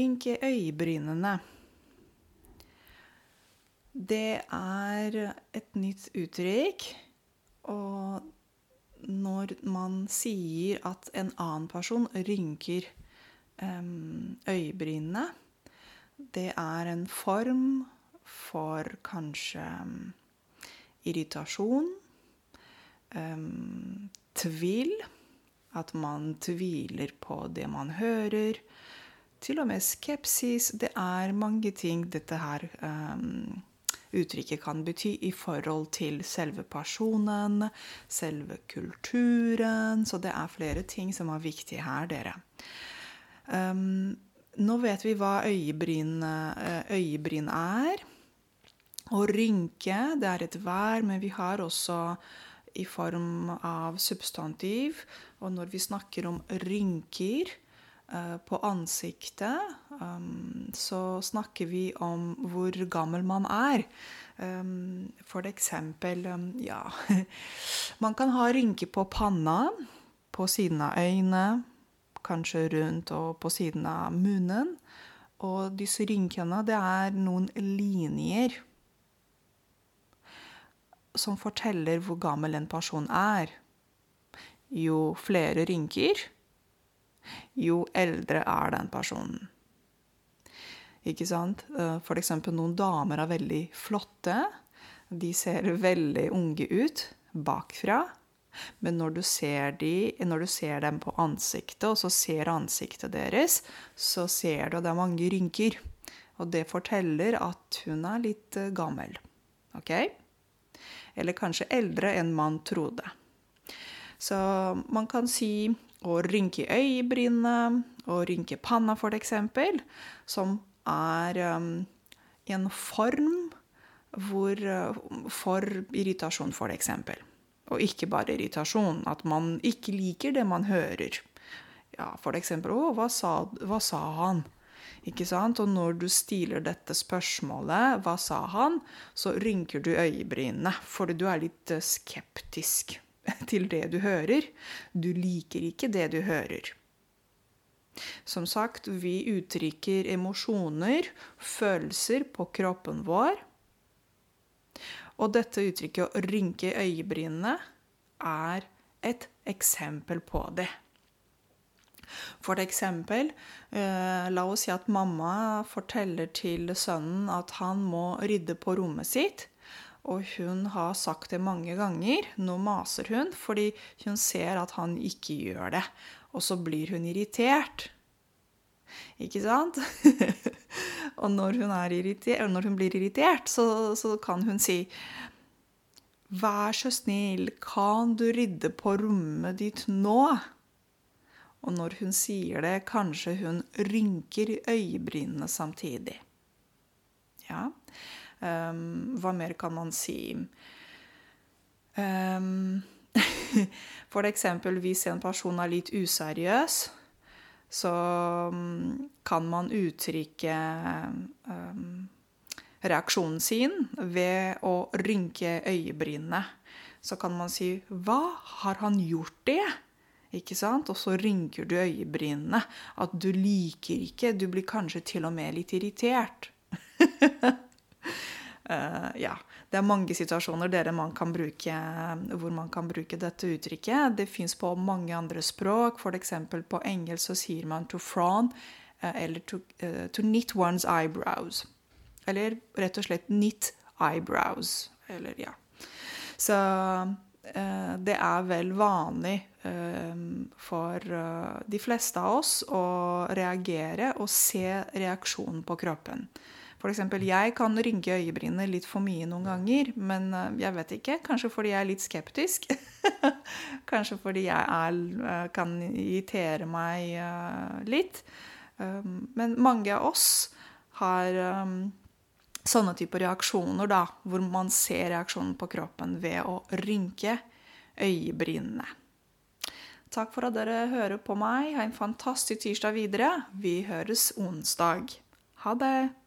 Rynke øyebrynene. Det er et nytt uttrykk. Og når man sier at en annen person rynker um, øyebrynene, det er en form for kanskje um, irritasjon, um, tvil At man tviler på det man hører til og med skepsis. Det er mange ting dette her um, uttrykket kan bety i forhold til selve personen, selve kulturen. Så det er flere ting som er viktige her, dere. Um, nå vet vi hva øyebryn, eh, øyebryn er. Å rynke, det er et vær, men vi har også i form av substantiv. Og når vi snakker om rynker, på ansiktet, um, så snakker vi om hvor gammel man er. Um, for eksempel um, ja Man kan ha rynker på panna, på siden av øynene, kanskje rundt og på siden av munnen. Og disse rynkene, det er noen linjer som forteller hvor gammel en person er. Jo flere rynker, jo eldre er den personen. Ikke sant? Eh, for eksempel noen damer er veldig flotte. De ser veldig unge ut bakfra. Men når du, de, når du ser dem på ansiktet, og så ser ansiktet deres, så ser du at det er mange rynker. Og det forteller at hun er litt eh, gammel. OK? Eller kanskje eldre enn man trodde. Så man kan si å rynke øyebrynene og rynke panna, for eksempel, som er um, en form hvor, uh, for irritasjon, for eksempel. Og ikke bare irritasjon, at man ikke liker det man hører. Ja, eksempel 'Å, hva sa, hva sa han?' Ikke sant? Og når du stiller dette spørsmålet, 'Hva sa han?', så rynker du øyebrynene, fordi du er litt uh, skeptisk til det du hører. Du liker ikke det du hører. Som sagt, vi uttrykker emosjoner, følelser, på kroppen vår. Og dette uttrykket å rynke øyebrynene er et eksempel på det. For eksempel, eh, la oss si at mamma forteller til sønnen at han må rydde på rommet sitt. Og hun har sagt det mange ganger. Nå maser hun fordi hun ser at han ikke gjør det. Og så blir hun irritert. Ikke sant? og når hun, når hun, blir irritert, så, så kan hun si Vær så snill, kan du rydde på rommet ditt nå? Og når hun sier det, kanskje hun rynker øyebrynene samtidig. Um, hva mer kan man si? Um, for eksempel hvis en person er litt useriøs, så um, kan man uttrykke reaksjonen sin ved å rynke øyebrynene. Så kan man si 'Hva? Har han gjort det?' Ikke sant? Og så rynker du øyebrynene. At du liker ikke. Du blir kanskje til og med litt irritert. Uh, ja, det er mange situasjoner man bruke, hvor man kan bruke dette uttrykket. Det fins på mange andre språk. F.eks. på engelsk så sier man 'to frown' uh, eller to, uh, 'to, knit one's eyebrows'. Eller rett og slett 'knit eyebrows'. Eller, ja. Så det er vel vanlig for de fleste av oss å reagere og se reaksjonen på kroppen. F.eks. jeg kan rynke øyebrynene litt for mye noen ganger, men eh, jeg vet ikke. Kanskje fordi jeg er litt skeptisk. Kanskje fordi jeg er, eh, kan irritere meg eh, litt. Men mange av oss har sånne typer reaksjoner, da, hvor man ser reaksjonen på kroppen ved å rynke øyebrynene. Takk for at dere hører på meg. Ha en fantastisk tirsdag videre. Vi høres onsdag. Ha det!